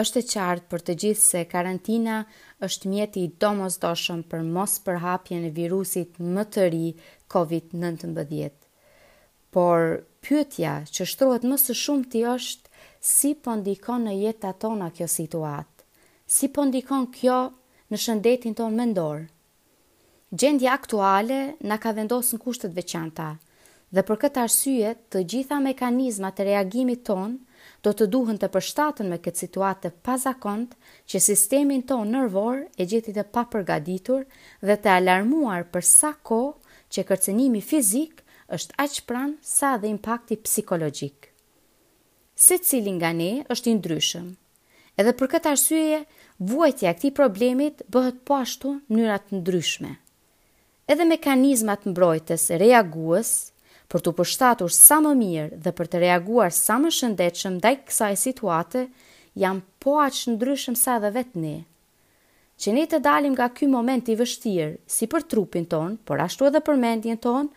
Është e qartë për të gjithë se karantina është mjeti i domosdoshëm për mospërhapjen e virusit më të ri Covid nëntëmbëdhjetë. Por pyetja që shtrohet më së shumti është si po ndikon në jetat tona kjo situatë? Si po ndikon kjo në shëndetin tonë mendor? Gjendja aktuale na ka vendosë në kushte të veçanta, dhe për këtë arsye të gjitha mekanizmat e reagimit tonë do të duhen të përshtaten me këtë situatë të pazakontë që sistemin tonë nervor e gjeti të papërgatitur dhe të alarmuar për sa kohë që kërcënimi fizik është aq pranë sa dhe impakti psikologjik. Secili nga ne është i ndryshëm. Edhe për këtë arsye vuajtja e këtij problemit bëhet po ashtu në mënyra të ndryshme. Edhe mekanizmat mbrojtës reagues për t'u përshtatur sa më mirë dhe për të reaguar sa më shëndetshëm ndaj kësaj situate janë po aq ndryshëm sa edhe vetë ne. Që ne të dalim nga ky moment i vështirë, si për trupin tonë, por ashtu edhe për mendjen tonë,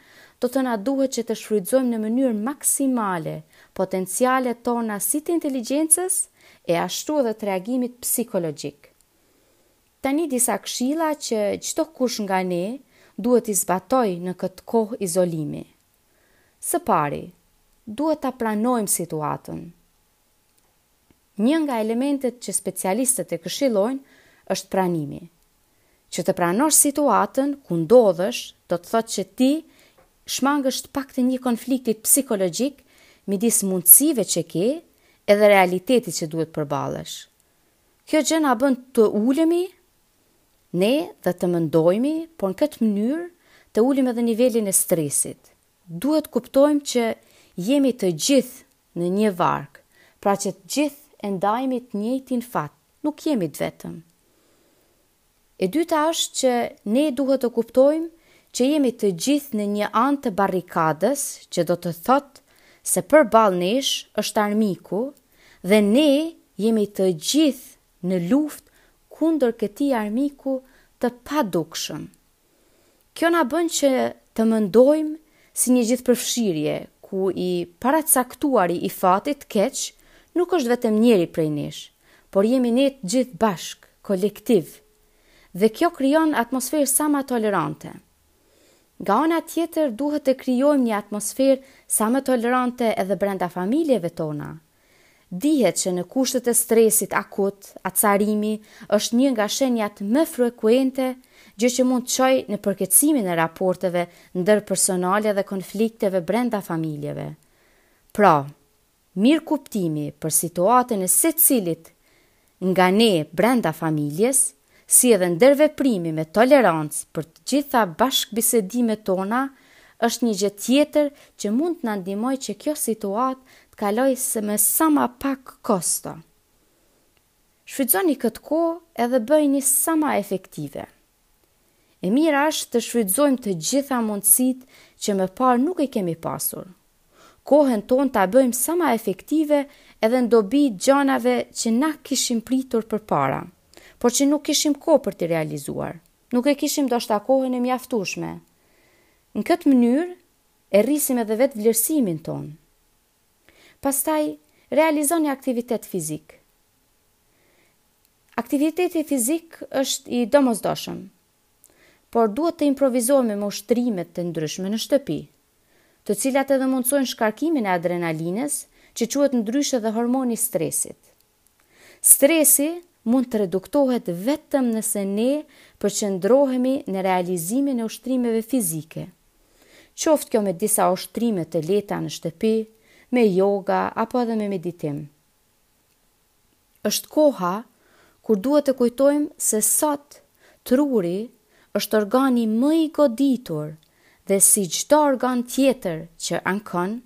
do të na duhet që të shfrytëzojmë në mënyrë maksimale potencialet tona si të inteligjencës e ashtu edhe të reagimit psikologjik. Tani disa këshilla që çdokush nga ne duhet t'i zbatojë në këtë kohë izolimi. Së pari, duhet ta pranojmë situatën. Një nga elementet që specialistët e këshillojnë është pranimi. Që të pranosh situatën ku ndodhesh do të thotë që t'i shmangesh të paktën një konfliktit psikologjik midis mundësive që ke edhe realitetit që duhet të përballesh. Kjo gjë na bën të ulemi ne dhe të mendojmi, por në këtë mënyrë të ulim edhe nivelin e stresit. Duhet kuptojmë që jemi të gjithë në një varkë, pra që të gjithë e ndajmi të njëjtin fat, nuk jemi të vetëm. E dyta është që ne duhet të kuptojmë që jemi të gjithë në një anë të barrikadës, që do të thotë se përballë nesh është armiku dhe ne jemi të gjithë në luftë kundër këtij armiku të padukshëm. Kjo na bën që të mendojmë si një gjithëpërfshirje ku i paracaktuari i fatit keq nuk është vetëm njëri prej nesh, por jemi ne të gjithë bashkë, kolektiv. Dhe kjo krijon atmosferë sa më tolerante. Nga ana tjetër duhet të krijojmë një atmosferë sa më tolerante edhe brenda familjeve tona, Dihet që në kushtet e stresit akut, acarimi është një nga shenjat më frekuente, gjë që mund të çojë në përkeqësimin e raporteve ndërpersonale dhe konflikteve brenda familjeve. Pra, mirëkuptimi për situatën e secilit nga ne brenda familjes, si edhe ndërveprimi me tolerancë për të gjitha bashkëbisedimet tona është një gjë tjetër që mund të na ndihmojë që kjo situatë të kalojë me sa ma pak kosto. Shfrytëzoni këtë kohë edhe bëjeni sa ma efektive. E mira është të shfrytëzojmë të gjitha mundësitë që më parë nuk i kemi pasur. Kohën tonë ta bëjmë sa ma efektive edhe në dobi gjanave që na kishin pritur përpara, por që nuk kishim kohë për t'i realizuar. Nuk e kishim ndoshta kohën e mjaftueshme. Në këtë mënyrë e rrisim edhe vetëvlerësimin tonë. Pastaj, realizoni aktivitet fizik. Aktiviteti fizik është i domosdoshëm, por duhet të improvizohemi me ushtrime të ndryshme në shtëpi, të cilat edhe mundësojnë shkarkimin e adrenalinës, që quhet ndryshe dhe hormoni i stresit. Stresi mund të reduktohet vetëm nëse ne përqendrohemi në realizimin e ushtrimeve fizike, qoftë kjo me disa ushtrime të lehta në shtëpi, me joga apo edhe me meditim. Është koha kur duhet të kujtojmë se sot truri është organi më i goditur dhe si çdo organ tjetër që ankon,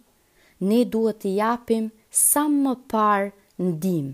ne duhet t'i japim sa më parë ndihmë.